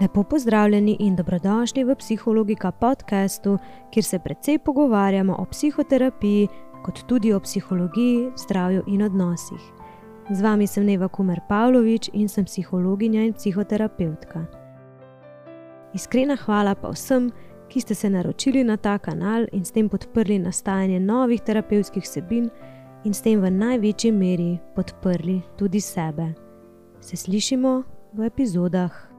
Lepo pozdravljeni in dobrodošli v Psihologika podkastu, kjer se precej pogovarjamo o psihoterapiji, kot tudi o psihologiji, zdravju in odnosih. Z vami sem Neva Kumer Pavlović in sem psihologinja in psihoterapeutka. Iskrena hvala pa vsem, ki ste se naročili na ta kanal in s tem podprli nastajanje novih terapevtskih vsebin in s tem v največji meri podprli tudi sebe. Se slišimo v epizodah.